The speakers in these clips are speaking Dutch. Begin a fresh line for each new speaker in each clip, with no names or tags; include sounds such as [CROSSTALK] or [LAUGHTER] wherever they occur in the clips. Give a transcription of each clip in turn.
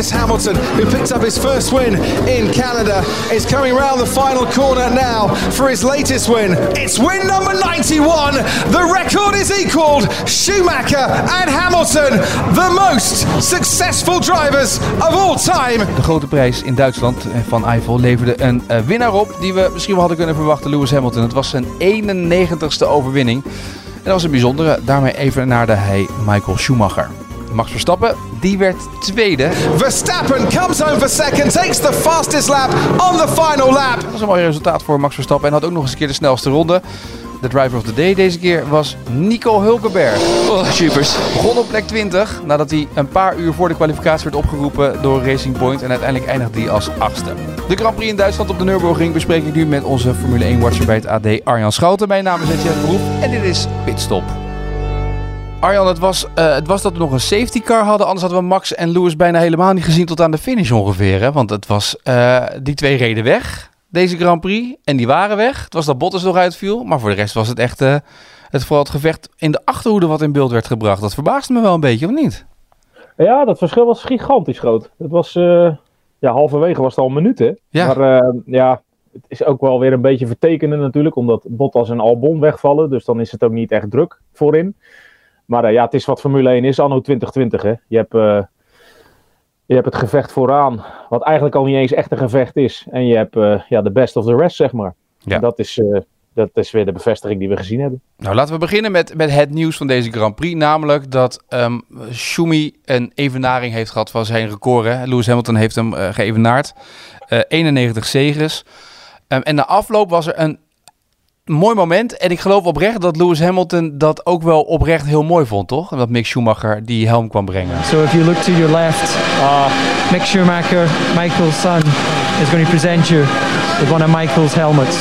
Lewis Hamilton, who picked up his first win in Canada, is coming round the final corner now for his latest win. It's win number 91. The record is equalled. Schumacher and Hamilton, the most successful drivers of all time.
De grote prijs in Duitsland van Eiffel leverde een uh, winnaar op die we misschien wel hadden kunnen verwachten, Lewis Hamilton. Het was zijn 91ste overwinning. En dat was een bijzondere. Daarmee evenaarde hij Michael Schumacher. Max Verstappen, die werd tweede.
Verstappen comes home for second, takes the fastest lap on the final lap.
Dat was een mooi resultaat voor Max Verstappen en had ook nog eens een keer de snelste ronde. De driver of the day deze keer was Nico Hulkenberg.
Oh, supers.
Begon op plek 20 nadat hij een paar uur voor de kwalificatie werd opgeroepen door Racing Point. En uiteindelijk eindigde hij als achtste. De Grand Prix in Duitsland op de Nürburgring bespreek ik nu met onze Formule 1-watcher bij het AD Arjan Schouten. Mijn naam is Etienne Beroep en dit is Pitstop. Arjan, het was, uh, het was dat we nog een safety car hadden. Anders hadden we Max en Lewis bijna helemaal niet gezien tot aan de finish ongeveer. Hè? Want het was, uh, die twee reden weg, deze Grand Prix. En die waren weg. Het was dat Bottas nog uitviel. Maar voor de rest was het echt uh, het, vooral het gevecht in de achterhoede wat in beeld werd gebracht. Dat verbaasde me wel een beetje, of niet?
Ja, dat verschil was gigantisch groot. Het was, ja, halverwege was het al een minuut, hè?
Ja.
Maar ja, het is ook wel weer een beetje vertekenen natuurlijk. Omdat Bottas en Albon wegvallen. Dus dan is het ook niet echt druk voorin. Maar uh, ja, het is wat Formule 1 is, anno 2020. Hè. Je, hebt, uh, je hebt het gevecht vooraan, wat eigenlijk al niet eens echt een gevecht is. En je hebt uh, ja, de best of the rest, zeg maar.
Ja.
En dat is, dat is weer de bevestiging die we gezien hebben.
Nou, laten we beginnen met, met het nieuws van deze Grand Prix. Namelijk dat um, Schumi een evenaring heeft gehad van zijn record. Hè. Lewis Hamilton heeft hem geëvenaard. 91 zegens. Um, en na afloop was er een mooi moment. En ik geloof oprecht dat Lewis Hamilton dat ook wel oprecht heel mooi vond, toch? En dat Mick Schumacher die helm kwam brengen.
So if you look to your left, uh, Mick Schumacher, Michael's son, is going to present you with one of Michael's helmets.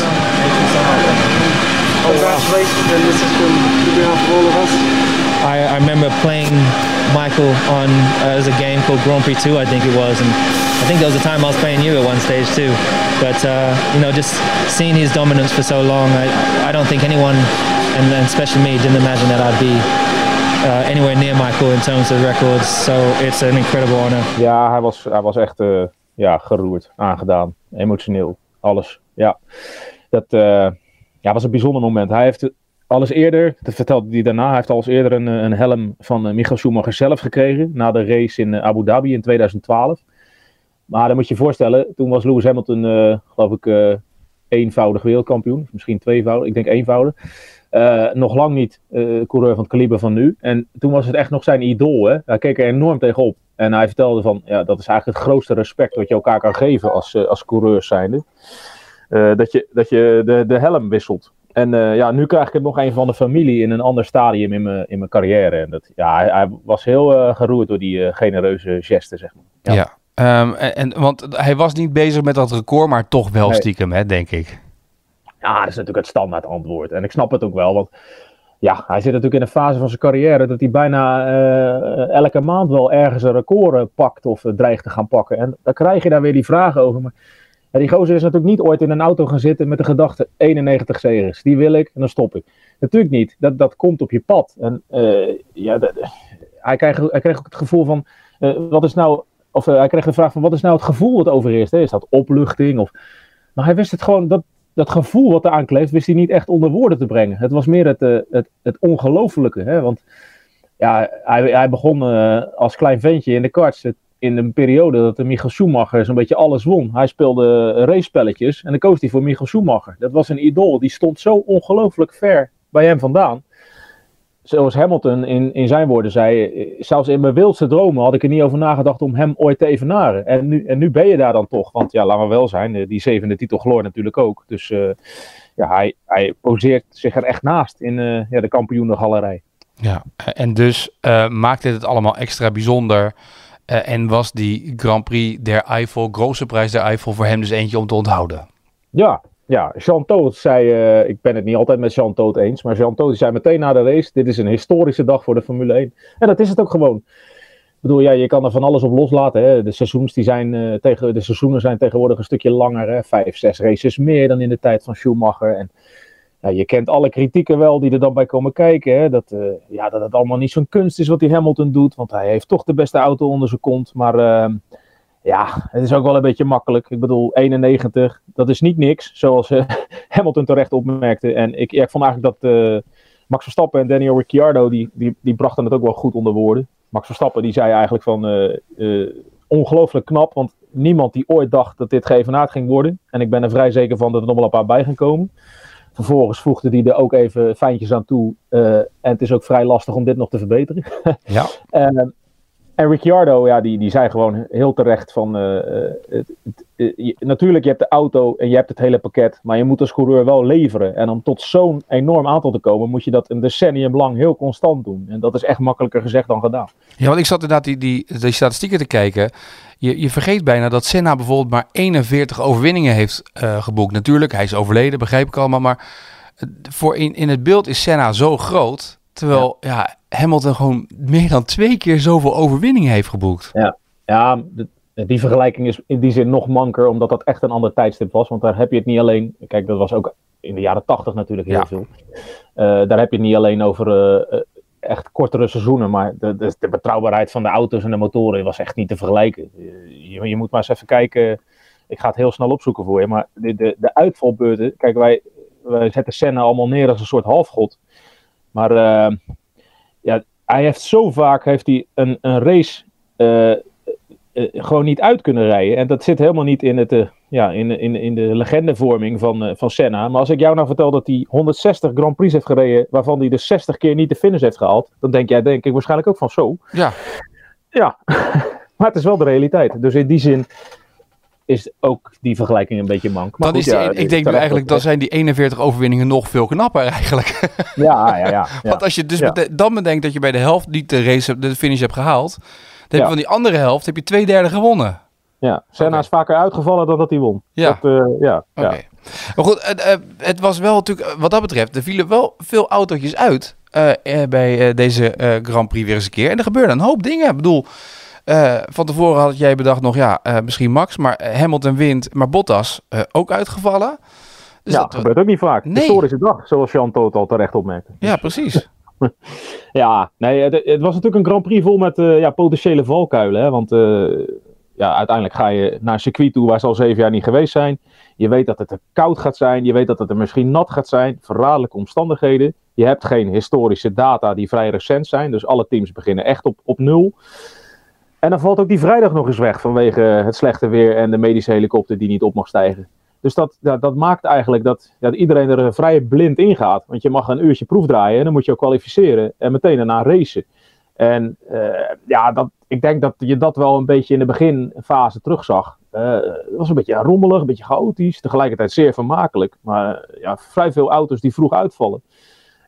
Congratulations, and this is from behalf of all of us.
I, I remember playing Michael on uh, as a game called Grand Prix 2, I think it was, and I think there was a time I was playing you at one stage too. But uh, you know, just seeing his dominance for so long, I, I don't think anyone, and, and especially me, didn't imagine that I'd be uh, anywhere near Michael in terms of records. So it's an incredible honor.
Ja, hij was, hij was echt uh, ja, geroerd, aangedaan, emotioneel, alles. Ja, dat ja, was een bijzonder moment. Hij heeft alles eerder, dat vertelde hij daarna, hij heeft alles eerder een, een helm van uh, Michael Schumacher zelf gekregen. Na de race in uh, Abu Dhabi in 2012. Maar dan moet je je voorstellen, toen was Lewis Hamilton, geloof ik, eenvoudig wereldkampioen. Misschien tweevoudig, ik denk eenvoudig. nog lang niet coureur van het kaliber van nu. En toen was het echt nog zijn idool. Hè? Hij keek er enorm tegenop. En hij vertelde van, ja, dat is eigenlijk het grootste respect wat je elkaar kan geven als, als coureurs zijnde. dat je, dat je de, de helm wisselt. En uh, ja, nu krijg ik het nog een van de familie in een ander stadium in mijn, in mijn carrière. En dat, ja, hij, hij was heel uh, geroerd door die uh, genereuze gesten, zeg maar.
Ja, ja um, en, en, want hij was niet bezig met dat record, maar toch wel nee. stiekem, hè, denk ik.
Ja, dat is natuurlijk het standaard antwoord. En ik snap het ook wel, want ja, hij zit natuurlijk in een fase van zijn carrière dat hij bijna elke maand wel ergens een record pakt of dreigt te gaan pakken. En dan krijg je daar weer die vragen over. Maar ja, die gozer is natuurlijk niet ooit in een auto gaan zitten met de gedachte 91 zegens. Die wil ik en dan stop ik. Natuurlijk niet. Dat, dat komt op je pad. En uh, ja, hij, kreeg, hij kreeg ook het gevoel van, uh, wat is nou, of uh, hij kreeg de vraag van, wat is nou het gevoel wat overheerst? Hè? Is dat opluchting? Of, maar hij wist het gewoon, dat, dat gevoel wat eraan kleeft, wist hij niet echt onder woorden te brengen. Het was meer het, het, het ongelofelijke. Hè? Want ja, hij, hij begon als klein ventje in de karts in een periode dat de Michael Schumacher zo'n beetje alles won. Hij speelde racepelletjes en dan koos hij voor Michael Schumacher. Dat was een idool, die stond zo ongelooflijk ver bij hem vandaan. Zoals Hamilton in, in zijn woorden zei, zelfs in mijn wildste dromen had ik er niet over nagedacht om hem ooit te evenaren. En nu, en nu ben je daar dan toch, want ja, laten we wel zijn, die zevende titel gloor natuurlijk ook. Dus uh, ja, hij, hij poseert zich er echt naast in uh, ja, de kampioenengalerij.
Ja, en dus uh, maakt dit het allemaal extra bijzonder... Uh, en was die Grand Prix der Eiffel, grootste prijs der Eiffel, voor hem dus eentje om te onthouden?
Ja, ja. Jean Todt zei, uh, ik ben het niet altijd met Jean Todt eens, maar Jean Todt zei meteen na de race, dit is een historische dag voor de Formule 1. En dat is het ook gewoon. Ik bedoel, ja, je kan er van alles op loslaten. Hè. De, seizoens die zijn, uh, tegen, de seizoenen zijn tegenwoordig een stukje langer. Hè. Vijf, zes races meer dan in de tijd van Schumacher. En ja, je kent alle kritieken wel die er dan bij komen kijken. Hè? Dat, uh, ja, dat het allemaal niet zo'n kunst is wat die Hamilton doet. Want hij heeft toch de beste auto onder zijn kont. Maar uh, ja, het is ook wel een beetje makkelijk. Ik bedoel, 91, dat is niet niks, zoals uh, [LAUGHS] Hamilton terecht opmerkte. En ik, ik vond eigenlijk dat uh, Max Verstappen en Daniel Ricciardo, die, die, die brachten het ook wel goed onder woorden. Max Verstappen die zei eigenlijk van, ongelooflijk knap, want niemand die ooit dacht dat dit geëvenaard ging worden. En ik ben er vrij zeker van dat er nog wel een paar bij gaan komen. Vervolgens voegde hij er ook even fijntjes aan toe. en het is ook vrij lastig om dit nog te verbeteren.
ja. [LAUGHS]
En Ricciardo, ja, die, die zei gewoon heel terecht van... Uh, het, het, uh, natuurlijk, je hebt de auto en je hebt het hele pakket, maar je moet als coureur wel leveren. En om tot zo'n enorm aantal te komen, moet je dat een decennium lang heel constant doen. En dat is echt makkelijker gezegd dan gedaan.
Ja, want ik zat inderdaad die, die, die statistieken te kijken. Je, je vergeet bijna dat Senna bijvoorbeeld maar 41 overwinningen heeft geboekt. Natuurlijk, hij is overleden, begrijp ik allemaal. Maar voor in, in het beeld is Senna zo groot... Terwijl ja. ja. Hamilton gewoon meer dan twee keer zoveel overwinningen heeft geboekt.
Ja, ja die vergelijking is in die zin nog manker, omdat dat echt een ander tijdstip was. Want daar heb je het niet alleen. Kijk, dat was ook in de jaren tachtig natuurlijk heel ja. veel. Uh, daar heb je het niet alleen over uh, echt kortere seizoenen, maar de, de, de, betrouwbaarheid van de auto's en de motoren was echt niet te vergelijken. Je, je, moet maar eens even kijken. Ik ga het heel snel opzoeken voor je. Maar de, de, de uitvalbeurten. Kijk, wij, wij zetten Senna allemaal neer als een soort halfgod. Maar uh, ja, hij heeft zo vaak heeft hij een, een race uh, uh, gewoon niet uit kunnen rijden. En dat zit helemaal niet in, het, ja, in, in, in de legendevorming van, van Senna. Maar als ik jou nou vertel dat hij 160 Grand Prix heeft gereden, waarvan hij dus 60 keer niet de finish heeft gehaald, dan denk jij denk ik waarschijnlijk ook van zo.
Ja.
Ja, [LAUGHS] maar het is wel de realiteit. Dus in die zin is ook die vergelijking een beetje mank. Maar
dan
goed,
is die,
ja,
ik denk nu eigenlijk, dan zijn die 41 overwinningen nog veel knapper eigenlijk. [LAUGHS]
Ja, ja, ja. [LAUGHS] ja.
Want als je dus
ja.
dan bedenkt dat je bij de helft niet de race, de finish hebt gehaald, dan heb je van die andere helft heb je twee derde gewonnen.
ja. Senna
Oké.
is vaker uitgevallen dan dat hij won.
Ja.
Dat, eh, ja.
Maar goed, het, eh, het was wel natuurlijk, eh, wat dat betreft, er vielen wel veel autootjes uit eh, bij deze Grand Prix weer eens een keer. En er gebeurden een hoop dingen. Ik bedoel, eh, van tevoren had jij bedacht nog, ja, eh, misschien Max, maar eh, Hamilton wint, maar Bottas ook uitgevallen. Dus
ja,
dat,
gebeurt ook niet vaak.
Nee.
Historische dag, zoals Jan Toot al terecht opmerkte.
ja, precies. [LAUGHS]
Ja, nee, het, het was natuurlijk een Grand Prix vol met ja, potentiële valkuilen. Hè? Want ja, uiteindelijk ga je naar een circuit toe waar ze al zeven jaar niet geweest zijn. Je weet dat het er koud gaat zijn. Je weet dat het er misschien nat gaat zijn. Verraderlijke omstandigheden. Je hebt geen historische data die vrij recent zijn. Dus alle teams beginnen echt op, op nul. En dan valt ook die vrijdag nog eens weg vanwege het slechte weer en de medische helikopter die niet op mag stijgen. Dus dat, dat, maakt eigenlijk dat, iedereen er vrij blind in gaat. Want je mag een uurtje proef draaien en dan moet je ook kwalificeren en meteen daarna racen. En eh, ja, dat, ik denk dat je dat wel een beetje in de beginfase terugzag. Eh, het was een beetje rommelig, een beetje chaotisch, tegelijkertijd zeer vermakelijk. Maar ja, vrij veel auto's die vroeg uitvallen.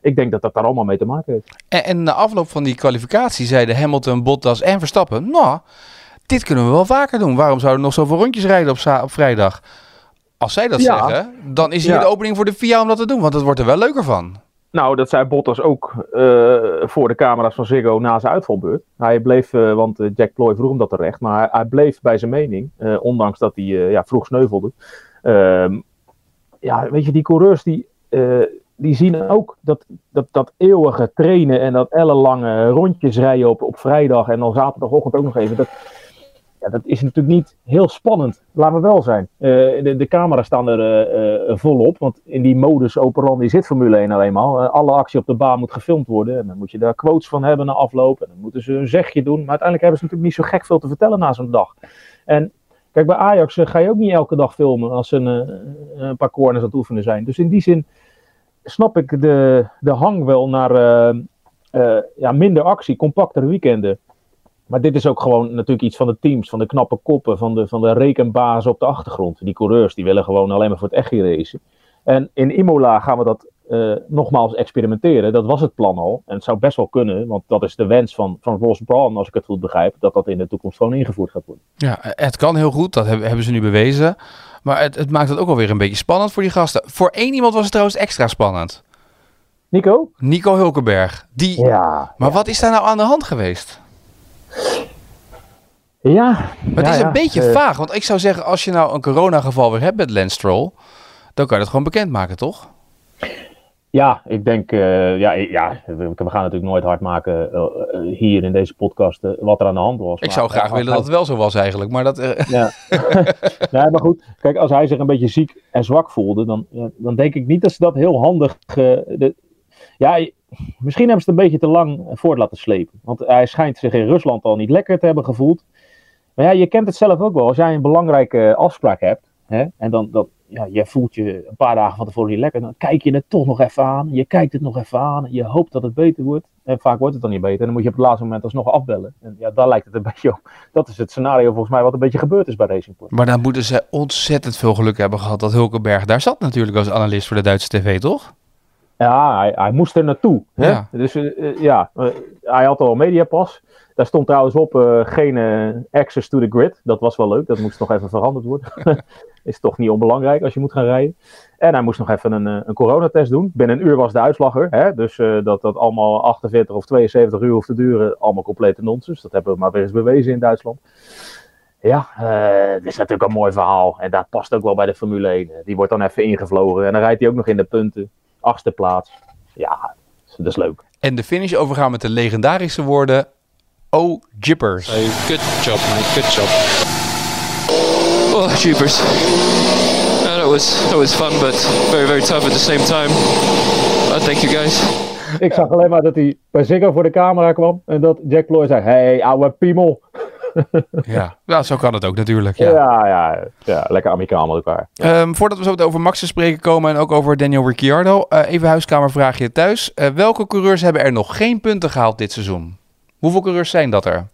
Ik denk dat dat daar allemaal mee te maken heeft.
En, en na afloop van die kwalificatie zeiden Hamilton, Bottas en Verstappen, nou, dit kunnen we wel vaker doen. Waarom zouden we nog zoveel rondjes rijden op, op vrijdag? Als zij dat
Ja.
zeggen, dan is hier
Ja.
de opening voor de VIA om dat te doen, want het wordt er wel leuker van.
Nou, dat zei Bottas ook eh, voor de camera's van Ziggo na zijn uitvalbeurt. Hij bleef, eh, want eh, Jack Ploy vroeg hem dat terecht, maar hij, hij bleef bij zijn mening, ondanks dat hij ja, vroeg sneuvelde. Ehm, ja, weet je, die coureurs die, die zien ook dat, dat, dat eeuwige trainen en dat ellenlange rondjes rijden op, op vrijdag en dan zaterdagochtend ook nog even. Dat, ja, dat is natuurlijk niet heel spannend. Laten we wel zijn. Eh, de, de camera's staan er eh, eh, volop. Want in die modus operandi zit Formule 1 nou eenmaal. Alle actie op de baan moet gefilmd worden. En dan moet je daar quotes van hebben na afloop. En dan moeten ze een zegje doen. Maar uiteindelijk hebben ze natuurlijk niet zo gek veel te vertellen na zo'n dag. En kijk, bij Ajax ga je ook niet elke dag filmen als ze een, een paar corners aan het oefenen zijn. Dus in die zin snap ik de, de hang wel naar eh, eh, ja, minder actie, compactere weekenden. Maar dit is ook gewoon natuurlijk iets van de teams, van de knappe koppen, van de, van de rekenbazen op de achtergrond. Die coureurs die willen gewoon alleen maar voor het echt racen. En in Imola gaan we dat eh, nogmaals experimenteren. Dat was het plan al. En het zou best wel kunnen, want dat is de wens van, van Ross Brawn, als ik het goed begrijp, dat dat in de toekomst gewoon ingevoerd gaat worden.
Ja, het kan heel goed, dat hebben, hebben ze nu bewezen. Maar het, het maakt het ook alweer een beetje spannend voor die gasten. Voor één iemand was het trouwens extra spannend.
Nico?
Nico Hulkenberg. Die,
Ja.
maar wat is daar nou aan de hand geweest?
Ja.
Maar het
Ja,
is een beetje
Eh,
vaag. Want ik zou zeggen, als je nou een coronageval weer hebt met Lance Stroll... dan kan je het gewoon bekendmaken, toch?
Ja, ik denk, uh, ja, ja, we, gaan natuurlijk nooit hard maken uh, hier in deze podcast uh, wat er aan de hand was.
Ik maar, zou graag willen dat het wel zo was eigenlijk, maar dat...
Ja. [LAUGHS] [LAUGHS] nee, maar goed, kijk, als hij zich een beetje ziek en zwak voelde, dan, dan denk ik niet dat ze dat heel handig... De, ja, misschien hebben ze het een beetje te lang voort laten slepen. Want hij schijnt zich in Rusland al niet lekker te hebben gevoeld. Maar ja, je kent het zelf ook wel. Als jij een belangrijke afspraak hebt, hè, en dan, dan, ja, je voelt je een paar dagen van tevoren niet lekker, dan kijk je het toch nog even aan. Je kijkt het nog even aan. Je hoopt dat het beter wordt. En vaak wordt het dan niet beter. En dan moet je op het laatste moment alsnog afbellen. En ja, daar lijkt het een [LAUGHS] beetje op. Dat is het scenario volgens mij wat een beetje gebeurd is bij Racing Point.
Maar dan moeten ze ontzettend veel geluk hebben gehad dat Hulkenberg daar zat natuurlijk als analist voor de Duitse tv, toch?
Ja, hij, hij moest er naartoe. Hè? Ja. Dus uh, ja, uh, hij had al een mediapas. Daar stond trouwens op uh, geen access to the grid. Dat was wel leuk. Dat moest nog even veranderd worden. [LAUGHS] is toch niet onbelangrijk als je moet gaan rijden. En hij moest nog even een, een coronatest doen. Binnen een uur was de uitslag er. Hè? Dus dat dat allemaal 48 of 72 uur hoeft te duren. Allemaal complete nonsens. Dat hebben we maar weer eens bewezen in Duitsland. Ja, uh, dit is natuurlijk een mooi verhaal. En dat past ook wel bij de Formule 1. Die wordt dan even ingevlogen. En dan rijdt hij ook nog in de punten achtste plaats. Ja, dat is leuk.
En de finish overgaan met de legendarische woorden... Oh, jippers.
So, good job, mate. Good job. Oh, jippers. That was that was fun, but very very tough at the same time. Uh, thank you guys.
Ik zag alleen maar dat hij bij Ziggo voor de camera kwam en dat Jack Ploy zei: Hey, ouwe piemel.
Ja. ja, zo kan het ook natuurlijk. Ja,
ja, ja, ja lekker amicaal met elkaar.
Um, voordat we zo over Max te spreken komen en ook over Daniel Ricciardo, uh, even huiskamervraagje thuis. Uh, welke coureurs hebben er nog geen punten gehaald dit seizoen? Hoeveel coureurs zijn dat er?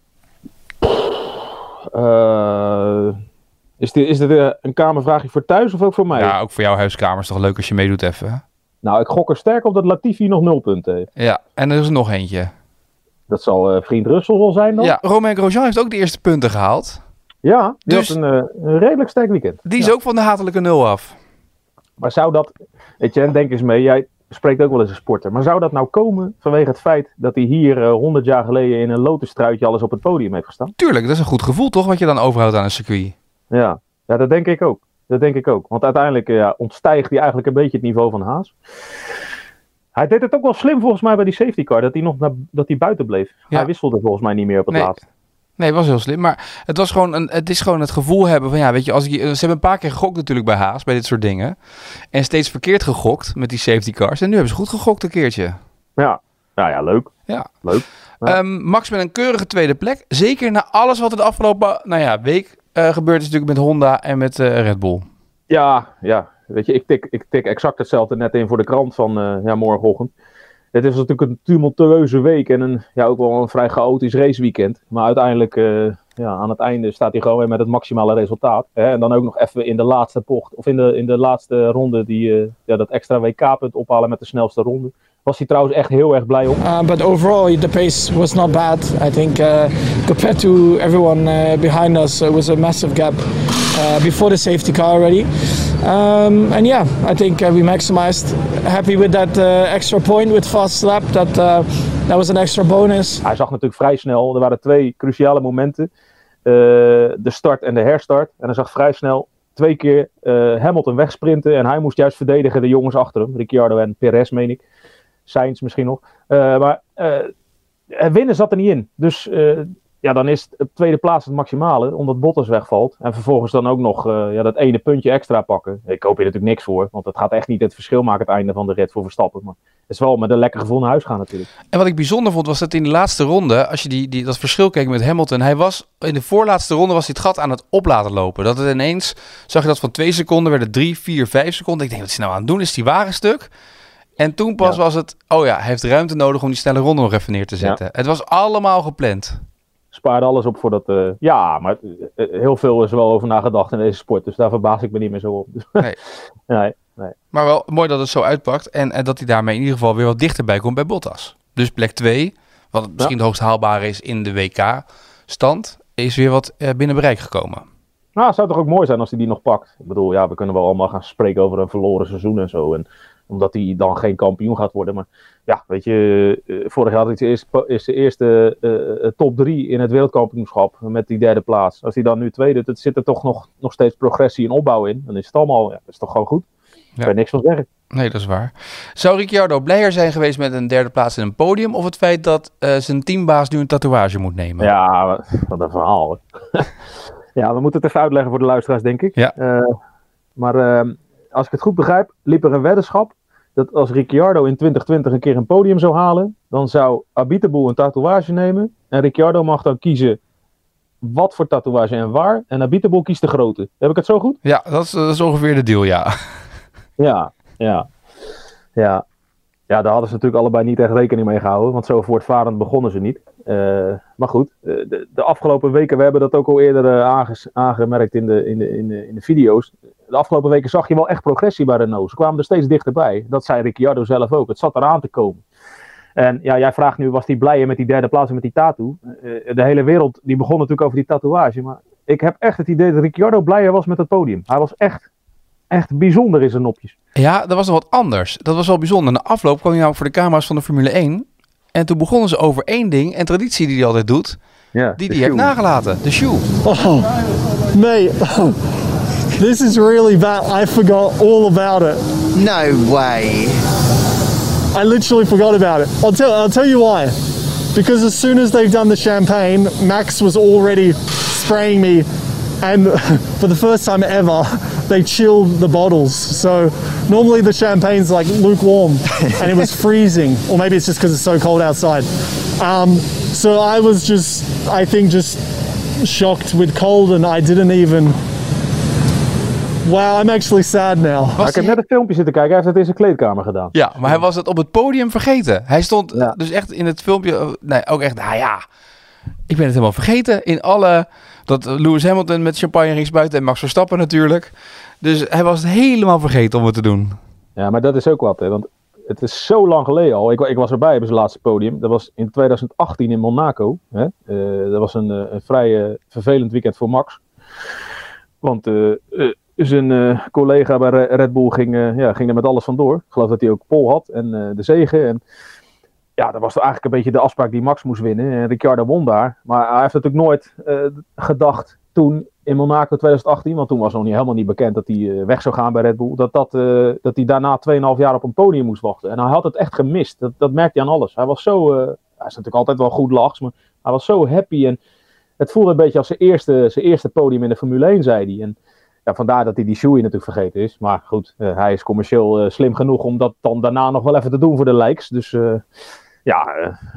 Uh, is dit, is dit een kamervraagje voor thuis of ook voor mij?
Ja, ook voor jouw huiskamer is toch leuk als je meedoet even.
Nou, ik gok er sterk op dat Latifi nog nul punten heeft.
Ja, en er is nog eentje.
Dat zal uh, vriend Russell wel zijn dan?
Ja, Romain Grosjean heeft ook de eerste punten gehaald.
Ja, die dus, had een, uh, een, redelijk sterk weekend.
Die is
ja.
ook van de hatelijke nul af.
Maar zou dat, weet je, denk eens mee, jij spreekt ook wel eens een sporter. Maar zou dat nou komen vanwege het feit dat hij hier uh, 100 jaar geleden in een lotustruitje alles op het podium heeft gestaan?
Tuurlijk, dat is een goed gevoel toch, wat je dan overhoudt aan een circuit.
Ja, ja dat denk ik ook. Dat denk ik ook. Want uiteindelijk ja, ontstijgt hij eigenlijk een beetje het niveau van Haas. Hij deed het ook wel slim volgens mij bij die safety car, dat hij nog naar, dat hij buiten bleef. Ja. Hij wisselde volgens mij niet meer op het
nee.
laatst.
Nee, het was heel slim. Maar het, was gewoon een, het is gewoon het gevoel hebben van ja, weet je, als ik, ze hebben een paar keer gegokt natuurlijk bij Haas, bij dit soort dingen. En steeds verkeerd gegokt met die safety cars. En nu hebben ze goed gegokt een keertje.
Ja, nou ja, leuk.
Ja.
Leuk.
Ja. Um, Max met een keurige tweede plek. Zeker na alles wat er de afgelopen nou ja, week uh, gebeurd is natuurlijk met Honda en met uh, Red Bull.
Ja, ja. Weet je, ik tik, ik tik exact hetzelfde net in voor de krant van uh, ja, morgenochtend. Het is natuurlijk een tumultueuze week en een, ja, ook wel een vrij chaotisch raceweekend. Maar uiteindelijk, uh, ja, aan het einde staat hij gewoon weer met het maximale resultaat. Hè? En dan ook nog even in de laatste bocht, of in de, in de laatste ronde, die, uh, ja, dat extra WK-punt ophalen met de snelste ronde. Was hij trouwens echt heel erg blij om.
Uh, but overall, the pace was not bad. I think uh, compared to everyone uh, behind us, it was a massive gap uh, before the safety car already. Um, and yeah, I think uh, we maximized. Happy with that uh, extra point with fast lap. That uh, was an extra bonus.
Hij zag natuurlijk vrij snel. Er waren twee cruciale momenten: uh, de start en de herstart. En hij zag vrij snel twee keer uh, Hamilton wegsprinten. En hij moest juist verdedigen de jongens achter hem, Ricciardo en Perez, meen ik. Sainz misschien nog. Uh, maar winnen zat er niet in. Dus ja, dan is het tweede plaats het maximale, omdat Bottas wegvalt. En vervolgens dan ook nog uh, ja, dat ene puntje extra pakken. Ik hoop hier natuurlijk niks voor, want dat gaat echt niet het verschil maken het einde van de rit voor Verstappen. Maar het is wel met een lekker gevoel naar huis gaan natuurlijk.
En wat ik bijzonder vond, was dat in de laatste ronde, als je die, die, dat verschil keek met Hamilton, hij was in de voorlaatste ronde was hij het gat aan het op laten lopen. Dat het ineens, zag je dat van twee seconden werden drie, vier, vijf seconden. Ik denk, wat is hij nou aan het doen? Is die ware stuk? En toen pas ja. was het, oh ja, hij heeft ruimte nodig om die snelle ronde nog even neer te zetten. Ja. Het was allemaal gepland
spaarde alles op voor dat. Uh, ja, maar uh, heel veel is er wel over nagedacht in deze sport. Dus daar verbaas ik me niet meer zo op. [LAUGHS]
Nee.
nee, nee.
Maar wel mooi dat het zo uitpakt. En, en dat hij daarmee in ieder geval weer wat dichterbij komt bij Bottas. Dus plek 2, wat misschien ja. het hoogst haalbare is in de WK-stand, is weer wat uh, binnen bereik gekomen.
Nou, het zou toch ook mooi zijn als hij die nog pakt. Ik bedoel, ja, we kunnen wel allemaal gaan spreken over een verloren seizoen en zo. En omdat hij dan geen kampioen gaat worden. Maar ja, weet je, uh, vorig jaar de eerste, is de eerste uh, top 3 in het wereldkampioenschap met die derde plaats. Als hij dan nu tweede, het zit er toch nog, nog steeds progressie en opbouw in. Dan is het allemaal, ja, dat is toch gewoon goed. Ja. Kan je niks van zeggen.
Nee, dat is waar. Zou Ricciardo blijer zijn geweest met een derde plaats in een podium... of het feit dat uh, zijn teambaas nu een tatoeage moet nemen?
Ja, wat een verhaal. [LAUGHS] ja, we moeten het even uitleggen voor de luisteraars, denk ik.
Ja.
Uh, maar uh, als ik het goed begrijp, liep er een weddenschap... dat als Ricciardo in 2020 een keer een podium zou halen... dan zou Abiteboul een tatoeage nemen... en Ricciardo mag dan kiezen wat voor tatoeage en waar. En Abiteboul kiest de grote. Heb ik het zo goed?
Ja, dat is, dat is ongeveer de deal, ja. [LAUGHS]
Ja, ja. Ja. Ja, daar hadden ze natuurlijk allebei niet echt rekening mee gehouden. Want zo voortvarend begonnen ze niet. Uh, maar goed, de, de, afgelopen weken, we hebben dat ook al eerder uh, aanges, aangemerkt in de, in, de, in, de, in de video's. De afgelopen weken zag je wel echt progressie bij Renault. Ze kwamen er steeds dichterbij. Dat zei Ricciardo zelf ook. Het zat eraan te komen. En ja, jij vraagt nu, was hij blij met die derde plaats en met die tattoo? Uh, de hele wereld die begon natuurlijk over die tatoeage. Maar ik heb echt het idee dat Ricciardo blijer was met het podium. Hij was echt, echt bijzonder in zijn nopjes.
Ja, dat was nog wat anders. Dat was wel bijzonder. Na afloop kwam hij namelijk voor de camera's van de Formule 1. En toen begonnen ze over één ding, en traditie die hij altijd doet,
ja,
die hij heeft nagelaten. De shoe.
Oh, mate. This is really bad. I forgot all about it.
No way.
I literally forgot about it. I'll tell, I'll tell you why. Because as soon as they've done the champagne, Max was already spraying me. And [LAUGHS] for the first time ever, they chilled the bottles. So normally the champagne's like lukewarm [LAUGHS] and it was freezing. Or maybe it's just because it's so cold outside. Um, so I was just, I think, just shocked with cold and I didn't even. Wow, I'm actually sad now.
ik heb net een filmpje zitten kijken. Hij heeft het in zijn kleedkamer gedaan.
Ja, maar hij was het op het podium vergeten. Hij stond ja. dus echt in het filmpje. Nee, ook echt. Nou ja, ik ben het helemaal vergeten. In alle. Dat Lewis Hamilton met champagne ging spuiten en Max Verstappen natuurlijk. Dus hij was het helemaal vergeten om het te doen.
Ja, maar dat is ook wat. Hè? Want het is zo lang geleden al. Ik, ik was erbij bij zijn laatste podium. Dat was in 2018 in Monaco. Hè? Uh, dat was een, een vrij uh, vervelend weekend voor Max. Want uh, zijn uh, collega bij Red Bull ging, uh, ja, ging er met alles vandoor. Ik geloof dat hij ook pol had en uh, de zegen. En ja, dat was eigenlijk een beetje de afspraak die Max moest winnen. En Ricciardo won daar. Maar hij heeft natuurlijk nooit gedacht toen in Monaco 2018, want toen was nog niet, helemaal niet bekend dat hij weg zou gaan bij Red Bull, dat, dat, dat hij daarna 2,5 jaar op een podium moest wachten. En hij had het echt gemist. Dat, dat merkte hij aan alles. Hij was zo, hij is natuurlijk altijd wel goed lachs, maar hij was zo happy. En het voelde een beetje als zijn eerste, zijn eerste podium in de Formule 1, zei hij. En ja, vandaar dat hij die Shoei natuurlijk vergeten is. Maar goed, uh, hij is commercieel uh, slim genoeg om dat dan daarna nog wel even te doen voor de likes. Dus uh, ja,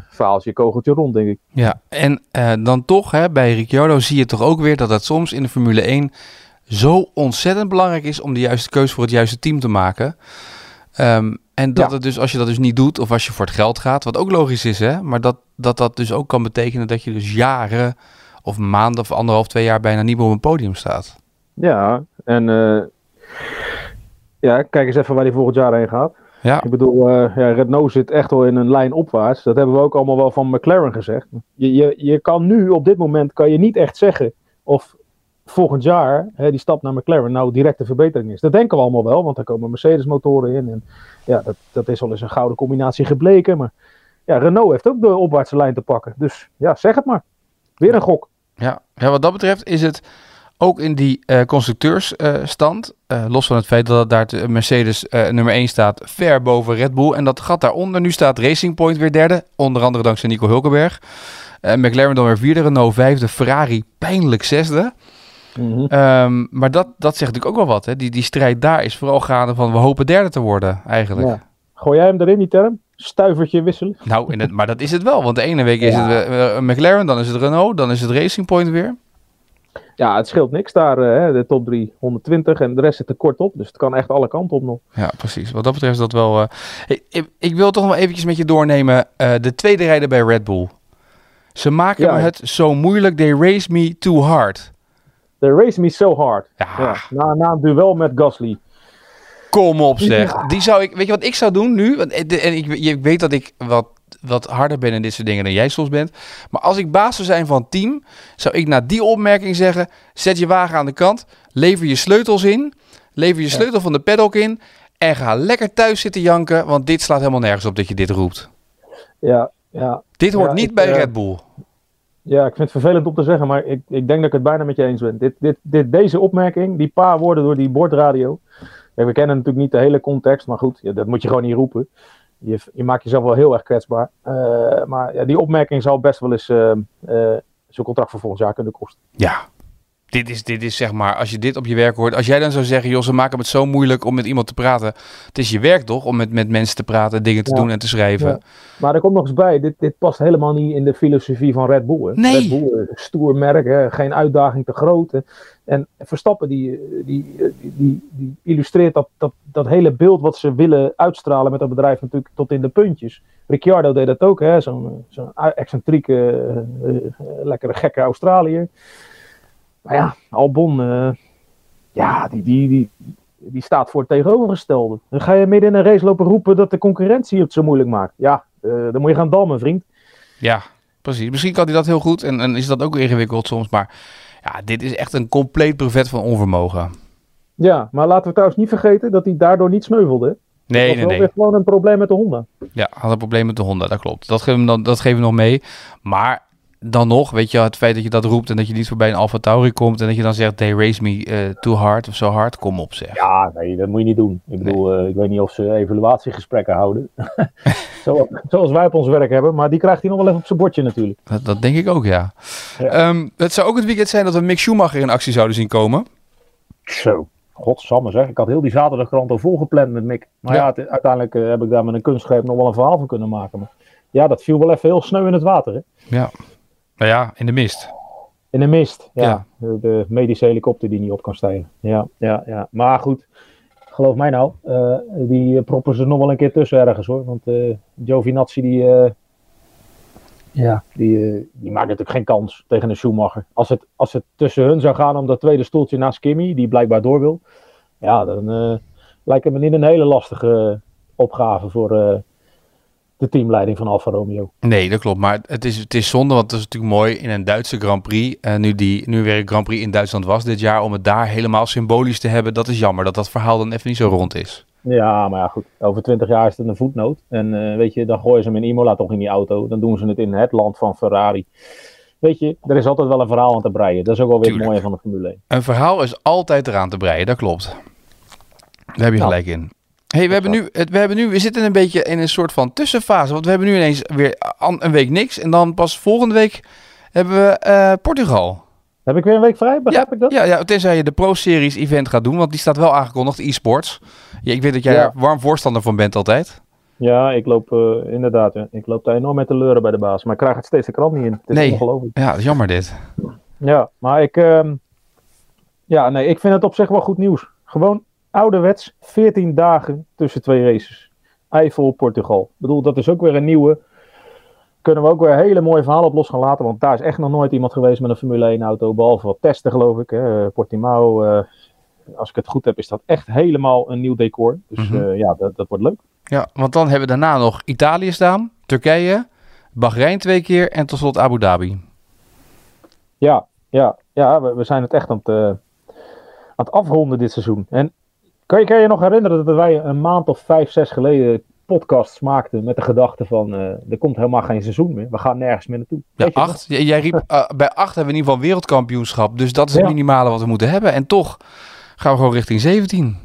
verhaaltje kogeltje rond, denk ik.
Ja, en dan toch, hè, bij Ricciardo zie je toch ook weer dat het soms in de Formule 1 zo ontzettend belangrijk is om de juiste keuze voor het juiste team te maken. Um, en dat ja. het dus, als je dat dus niet doet, of als je voor het geld gaat, wat ook logisch is, hè, maar dat dat, dat dus ook kan betekenen dat je dus jaren of maanden of anderhalf, twee jaar bijna niet meer op een podium staat.
Ja, en uh, ja, kijk eens even waar hij volgend jaar heen gaat.
Ja.
Ik bedoel, uh, ja, Renault zit echt wel in een lijn opwaarts. Dat hebben we ook allemaal wel van McLaren gezegd. Je, je, je kan nu, op dit moment, kan je niet echt zeggen of volgend jaar hè, die stap naar McLaren nou direct een verbetering is. Dat denken we allemaal wel, want er komen Mercedes motoren in. En ja, dat, dat is al eens een gouden combinatie gebleken. Maar ja, Renault heeft ook de opwaartse lijn te pakken. Dus ja, zeg het maar. Weer een gok.
Ja, ja wat dat betreft is het ook in die uh, constructeursstand, uh, los van het feit dat daar de Mercedes nummer 1 staat, ver boven Red Bull. En dat gat daaronder, nu staat Racing Point weer derde, onder andere dankzij Nico Hulkenberg. McLaren dan weer vierde, Renault vijfde, Ferrari pijnlijk zesde. Mm -hmm. um, maar dat, dat zegt natuurlijk ook wel wat. Hè? Die, die strijd daar is vooral gaande van we hopen derde te worden eigenlijk.
Ja. Gooi jij hem erin, die term? Stuivertje wisselen?
Nou, in het, maar dat is het wel. Want de ene week is ja. het McLaren, dan is het Renault, dan is het Racing Point weer.
Ja, het scheelt niks daar, uh, de top 3 120 en de rest zit er kort op. Dus het kan echt alle kanten op nog.
Ja, precies. Wat dat betreft is dat wel... Uh, ik, ik, wil toch nog eventjes met je doornemen. Uh, de tweede rijder bij Red Bull. Ze maken ja. me het zo moeilijk. They race me too hard.
They race me so hard. Ja. ja. Na, na een duel met Gasly.
Kom op zeg. Ja. Die zou ik, weet je wat ik zou doen nu? Want, en ik, je weet dat ik wat wat harder ben in dit soort dingen dan jij soms bent. Maar als ik baas zou zijn van het team, zou ik na die opmerking zeggen: zet je wagen aan de kant, lever je sleutels in, lever je sleutel van de paddock in en ga lekker thuis zitten janken, want dit slaat helemaal nergens op dat je dit roept.
Ja, ja.
Dit hoort
ja,
niet
ik,
bij
uh,
Red Bull.
Ja, ik vind het vervelend om te zeggen, maar ik, ik denk dat ik het bijna met je eens ben. Dit, dit, dit, deze opmerking, die paar woorden door die bordradio. We kennen natuurlijk niet de hele context, maar goed, ja, dat moet je gewoon niet roepen. Je, je maakt jezelf wel heel erg kwetsbaar. Uh, maar ja, die opmerking zou best wel eens uh, uh, zijn contract voor volgend jaar kunnen kosten.
Ja, dit is, dit is zeg maar, als je dit op je werk hoort. Als jij dan zou zeggen, joh, ze maken het zo moeilijk om met iemand te praten. Het is je werk toch, om met, met mensen te praten, dingen te ja. doen en te schrijven. Ja.
Maar er komt nog eens bij, dit, dit past helemaal niet in de filosofie van Red Bull. Hè.
Nee.
Red Bull, een stoer merk, hè. geen uitdaging te groot. Hè. En Verstappen, die, die, die, die illustreert dat, dat, dat hele beeld wat ze willen uitstralen met dat bedrijf natuurlijk tot in de puntjes. Ricciardo deed dat ook, hè? zo'n zo excentrieke, uh, lekkere gekke Australiër. Maar ja, Albon, uh, ja, die, die, die, die staat voor het tegenovergestelde. Dan ga je midden in een race lopen roepen dat de concurrentie het zo moeilijk maakt. Ja, dan moet je gaan dammen, vriend.
Ja, precies. Misschien kan hij dat heel goed en, en is dat ook ingewikkeld soms, maar ja, dit is echt een compleet brevet van onvermogen.
Ja, maar laten we trouwens niet vergeten dat hij daardoor niet sneuvelde.
Nee,
dat
nee,
was
nee.
weer gewoon een probleem met de Honda.
Ja, had een probleem met de Honda, dat klopt. Dat geven we, dan, dat geven we nog mee. Maar dan nog, weet je, het feit dat je dat roept en dat je niet voorbij een Alfa Tauri komt en dat je dan zegt, they race me uh, too hard of zo hard, kom op zeg.
Ja, nee, dat moet je niet doen. Ik bedoel, nee. uh, ik weet niet of ze evaluatiegesprekken houden. [LAUGHS] Zo, zoals wij op ons werk hebben, maar die krijgt hij nog wel even op zijn bordje natuurlijk.
Dat, dat denk ik ook, ja. ja. Um, het zou ook het weekend zijn dat we Mick Schumacher in actie zouden zien komen.
Zo. Godsamme zeg, ik had heel die zaterdagkrant al volgepland met Mick. Maar ja, ja het, uiteindelijk uh, heb ik daar met een kunstgreep nog wel een verhaal van kunnen maken. Maar ja, dat viel wel even heel sneu in het water. Hè?
Ja, nou ja, in de mist.
In de mist, ja. ja. De, de, medische helikopter die niet op kan stijgen. Ja, ja, ja. Maar goed, geloof mij nou, uh, die proppen ze nog wel een keer tussen ergens hoor. Want uh, Giovinazzi die, uh, ja, die, die maakt natuurlijk geen kans tegen een Schumacher. Als het, als het tussen hun zou gaan om dat tweede stoeltje naast Kimmy, die blijkbaar door wil. Ja, dan lijkt het me niet een hele lastige opgave voor de teamleiding van Alfa Romeo.
Nee, dat klopt. Maar het is, het is zonde, want het is natuurlijk mooi in een Duitse Grand Prix. Uh, nu, die, nu weer een Grand Prix in Duitsland was dit jaar, om het daar helemaal symbolisch te hebben. Dat is jammer dat dat verhaal dan even niet zo rond is.
Ja, maar ja, goed. Over twintig jaar is het een voetnoot. En uh, weet je, dan gooien ze hem in Imola toch in die auto. Dan doen ze het in het land van Ferrari. Weet je, er is altijd wel een verhaal aan te breien. Dat is ook wel weer Tuurlijk. het mooie van de Formule 1.
Een verhaal is altijd eraan te breien, dat klopt. Daar heb je nou. gelijk in. Hey, we hebben, nu, we hebben nu, we zitten een beetje in een soort van tussenfase. Want we hebben nu ineens weer een week niks. En dan pas volgende week hebben we uh, Portugal.
Heb ik weer een week vrij? Begrijp
ja,
ik dat?
Ja, ja, tenzij je de Pro Series event gaat doen. Want die staat wel aangekondigd, e-sports. Ja, ik weet dat jij daar warm voorstander van bent altijd.
Ja, ik loop uh, inderdaad. Ik loop daar enorm met de leuren bij de baas. Maar ik krijg het steeds de krant niet in. Het is
nee.
ongelooflijk.
Ja, jammer dit.
Ja, maar ik... Uh, ja, nee, ik vind het op zich wel goed nieuws. Gewoon ouderwets 14 dagen tussen twee races. Eifel, Portugal. Ik bedoel, dat is ook weer een nieuwe. Kunnen we ook weer hele mooie verhalen op los gaan laten. Want daar is echt nog nooit iemand geweest met een Formule 1 auto. Behalve wat testen, geloof ik. Hè. Portimao, uh, als ik het goed heb, is dat echt helemaal een nieuw decor. Dus mm -hmm. uh, ja, dat, dat wordt leuk.
Ja, want dan hebben we daarna nog Italië staan, Turkije, Bahrein twee keer en tot slot Abu Dhabi.
Ja, ja, ja we, we zijn het echt aan het, uh, aan het afronden dit seizoen. En kan je, kan je nog herinneren dat wij een maand of vijf, zes geleden podcasts maakten met de gedachte van uh, er komt helemaal geen seizoen meer. We gaan nergens meer naartoe.
Ja, acht. Jij riep, uh, bij acht hebben we in ieder geval wereldkampioenschap. Dus dat is het ja. minimale wat we moeten hebben. En toch gaan we gewoon richting 17.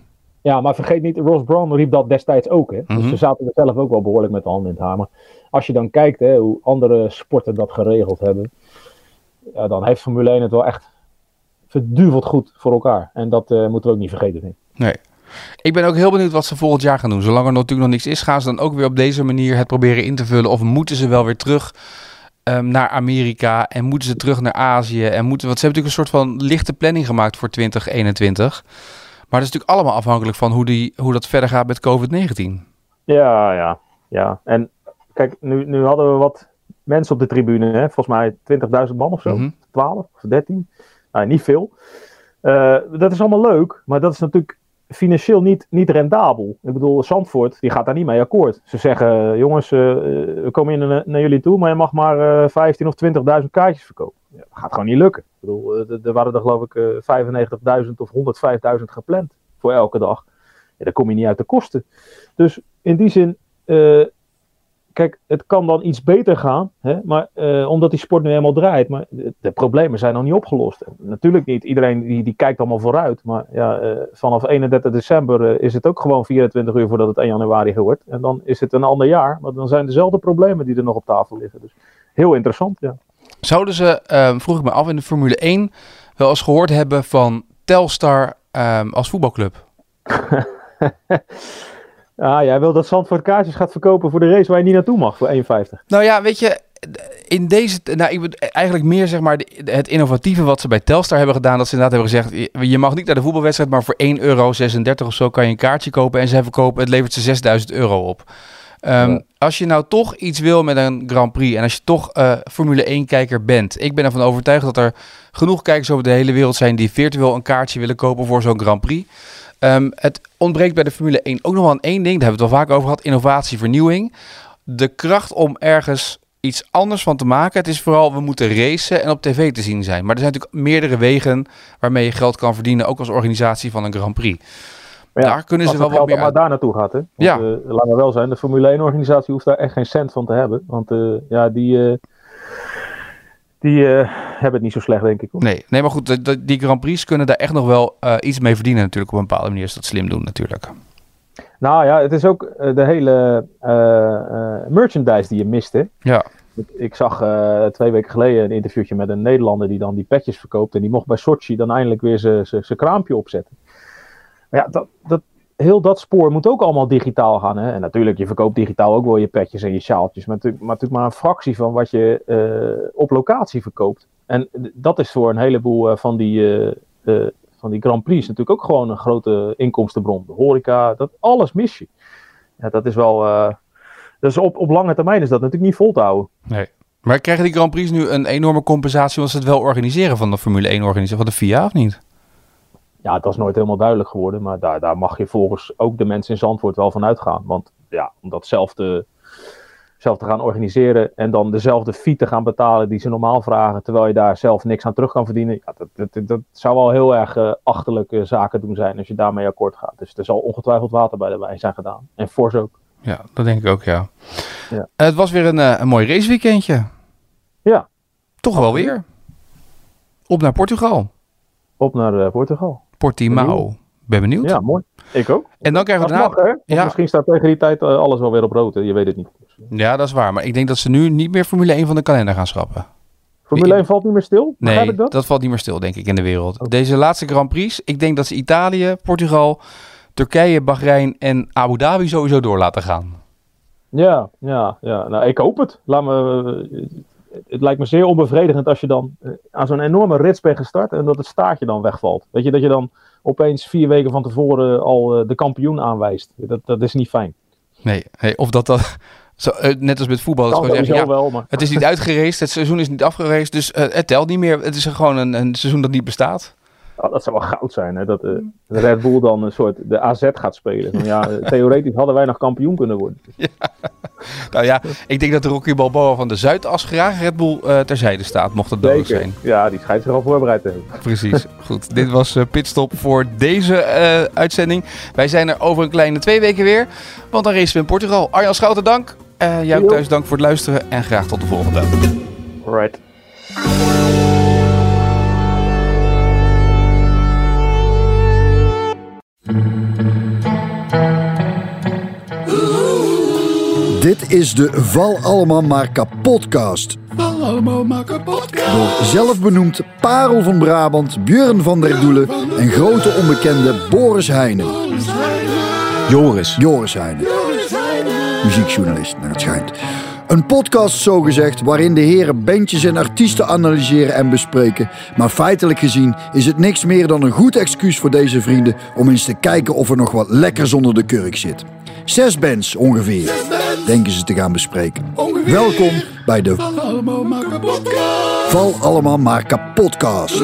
Ja, maar vergeet niet, Ross Brown riep dat destijds ook. Hè?
Mhm.
Dus ze zaten er zelf ook wel behoorlijk met de handen in het haar. Maar als je dan kijkt hè, hoe andere sporten dat geregeld hebben, ja, dan heeft Formule 1 het wel echt verduveld goed voor elkaar. En dat uh, moeten we ook niet vergeten. Ik.
Nee. Ik ben ook heel benieuwd wat ze volgend jaar gaan doen. Zolang er natuurlijk nog niks is, gaan ze dan ook weer op deze manier het proberen in te vullen? Of moeten ze wel weer terug um, naar Amerika en moeten ze terug naar Azië? En moeten, want ze hebben natuurlijk een soort van lichte planning gemaakt voor 2021. Maar dat is natuurlijk allemaal afhankelijk van hoe, die, hoe dat verder gaat met COVID-19.
Ja, ja, ja. En kijk, nu, nu hadden we wat mensen op de tribune. Hè? Volgens mij 20.000 man of zo.
Mhm.
Mm -hmm. 12 of 13. Nou, niet veel. Uh, dat is allemaal leuk, maar dat is natuurlijk financieel niet, niet rendabel. Ik bedoel, Zandvoort die gaat daar niet mee akkoord. Ze zeggen, jongens, uh, we komen naar, jullie toe, maar je mag maar uh, 15 of 20.000 kaartjes verkopen. Ja, dat gaat gewoon niet lukken. Ik bedoel, er waren er geloof ik 95.000 of 105.000 gepland voor elke dag. Ja, daar kom je niet uit de kosten. Dus in die zin kijk, het kan dan iets beter gaan, hè, maar, eh, omdat die sport nu helemaal draait. Maar de, de problemen zijn nog niet opgelost. Natuurlijk niet. Iedereen die, die kijkt allemaal vooruit. Maar ja, eh, vanaf 31 december eh, is het ook gewoon 24 uur voordat het 1 januari wordt. En dan is het een ander jaar. Maar dan zijn dezelfde problemen die er nog op tafel liggen. Dus heel interessant, ja.
Zouden ze, ehm, vroeg ik me af, in de Formule 1 wel eens gehoord hebben van Telstar ehm, als voetbalclub? [LAUGHS]
Ah, jij wil dat Zandvoort kaartjes gaat verkopen voor de race waar je niet naartoe mag voor 1,50.
Nou ja, weet je, in deze, nou, ik bedoel, eigenlijk meer zeg maar het innovatieve wat ze bij Telstar hebben gedaan. Dat ze inderdaad hebben gezegd, je- mag niet naar de voetbalwedstrijd, maar voor 1,36 euro of zo kan je een kaartje kopen. En ze verkopen, het levert ze 6000 euro op. Ehm,
Ja.
Als je nou toch iets wil met een Grand Prix en als je toch eh, Formule 1-kijker bent. Ik ben ervan overtuigd dat er genoeg kijkers over de hele wereld zijn die virtueel een kaartje willen kopen voor zo'n Grand Prix. Ehm, het ontbreekt bij de Formule 1 ook nog wel aan één ding, daar hebben we het wel vaak over gehad, innovatie, vernieuwing. De kracht om ergens iets anders van te maken. Het is vooral, we moeten racen en op tv te zien zijn. Maar er zijn natuurlijk meerdere wegen waarmee je geld kan verdienen, ook als organisatie van een Grand Prix.
Ja,
Daar kunnen ze wel wat meer
maar daar naartoe gaat, hè. Want,
Ja.
laat maar wel zijn, de Formule 1-organisatie hoeft daar echt geen cent van te hebben. Want eh, ja, die, eh, die eh, hebben het niet zo slecht, denk ik. Hoor.
Nee, nee, maar goed, de- de- die Grand Prix kunnen daar echt nog wel eh, iets mee verdienen natuurlijk. Op een bepaalde manier is dat slim doen natuurlijk.
Nou ja, het is ook eh, de hele merchandise die je mist, hè.
Ja,
Ik, zag twee weken geleden een interviewtje met een Nederlander die dan die petjes verkoopt. En die mocht bij Sochi dan eindelijk weer zijn kraampje opzetten. Maar ja, dat, dat, heel dat spoor moet ook allemaal digitaal gaan. Hè? En natuurlijk, je verkoopt digitaal ook wel je petjes en je sjaaltjes. Maar natuurlijk maar, een fractie van wat je eh, op locatie verkoopt. En dat is voor een heleboel eh, van die, eh, van die Grand Prix natuurlijk ook gewoon een grote inkomstenbron. De horeca, dat, alles mis je. Ja, dat is wel... dus op, op lange termijn is dat natuurlijk niet vol te houden.
nee. Maar krijgen die Grand Prix nu een enorme compensatie omdat ze het wel organiseren van de Formule 1 organisatie, van de FIA of niet?
Ja, dat is nooit helemaal duidelijk geworden. Maar daar, daar mag je volgens ook de mensen in Zandvoort wel van uitgaan. Want ja, om dat zelf te, zelf te gaan organiseren en dan dezelfde fee te gaan betalen die ze normaal vragen, terwijl je daar zelf niks aan terug kan verdienen. Ja, dat, dat, dat zou wel heel erg eh, achterlijke zaken doen zijn als je daarmee akkoord gaat. Dus er zal ongetwijfeld water bij de wijn zijn gedaan. En fors ook.
Ja, dat denk ik ook, ja.
Ja.
Het was weer een, eh, een mooi raceweekendje.
Ja,
Toch wel weer. Op naar Portugal.
op naar eh, Portugal.
Portimao. Ben benieuwd.
Ja, mooi. Ik ook.
En dan krijgen we daarna...
mag,
Ja.
Misschien staat tegen die tijd eh, alles wel weer op rood. hè. Je weet het niet.
Ja, dat is waar. Maar ik denk dat ze nu niet meer Formule 1 van de kalender gaan schrappen.
Formule 1 valt niet meer stil.
Nee,
ik dat?
dat valt niet meer stil, denk ik, in de wereld. Deze laatste Grand Prix, ik denk dat ze Italië, Portugal, Turkije, Bahrein en Abu Dhabi sowieso door laten gaan.
Ja, ja, ja. Nou, ik hoop het. Laat me, eh, het lijkt me zeer onbevredigend als je dan eh, aan zo'n enorme rits bent gestart en dat het staartje dan wegvalt. Weet je, dat je dan opeens vier weken van tevoren al eh, de kampioen aanwijst. Dat, dat is niet fijn.
Nee, of dat dat... [LAUGHS] Zo, eh, net als met voetbal, dat zeggen,
sowieso
ja,
wel, maar
het is niet uitgereisd, het seizoen is niet afgereisd, dus het telt niet meer. Het is gewoon een, een seizoen dat niet bestaat.
Oh, dat zou wel goud zijn. Hè? Dat de Red Bull dan een soort de AZ gaat spelen. Van, ja, [LAUGHS] theoretisch hadden wij nog kampioen kunnen worden. [LAUGHS]
Nou ja, ik denk dat de Rocky Balboa van de Zuidas graag Red Bull eh, terzijde staat, mocht het nodig zijn.
Ja, die schijnt zich al voorbereid te hebben.
Precies. [LAUGHS] Goed, dit was eh, Pitstop voor deze uitzending. Wij zijn er over een kleine twee weken weer, want dan racen we in Portugal. Arjan Schouten, dank. Jou
Jo.
thuis dank voor het luisteren en graag tot de volgende.
Alright.
Dit is de Val Allemaal Maar Kapotcast. Val Allemaal Maar Kapotcast. Door zelfbenoemd Parel van Brabant, Björn van der Doelen en grote onbekende Boris Heijnen. Joris. Joris Heijnen. Muziekjournalist, naar het schijnt. Een podcast zogezegd waarin de heren bandjes en artiesten analyseren en bespreken. Maar feitelijk gezien is het niks meer dan een goed excuus voor deze vrienden om eens te kijken of er nog wat lekkers onder de kurk zit. Zes bands ongeveer, denken ze te gaan bespreken. Welkom bij de Val Allemaal Maar Kapotcast.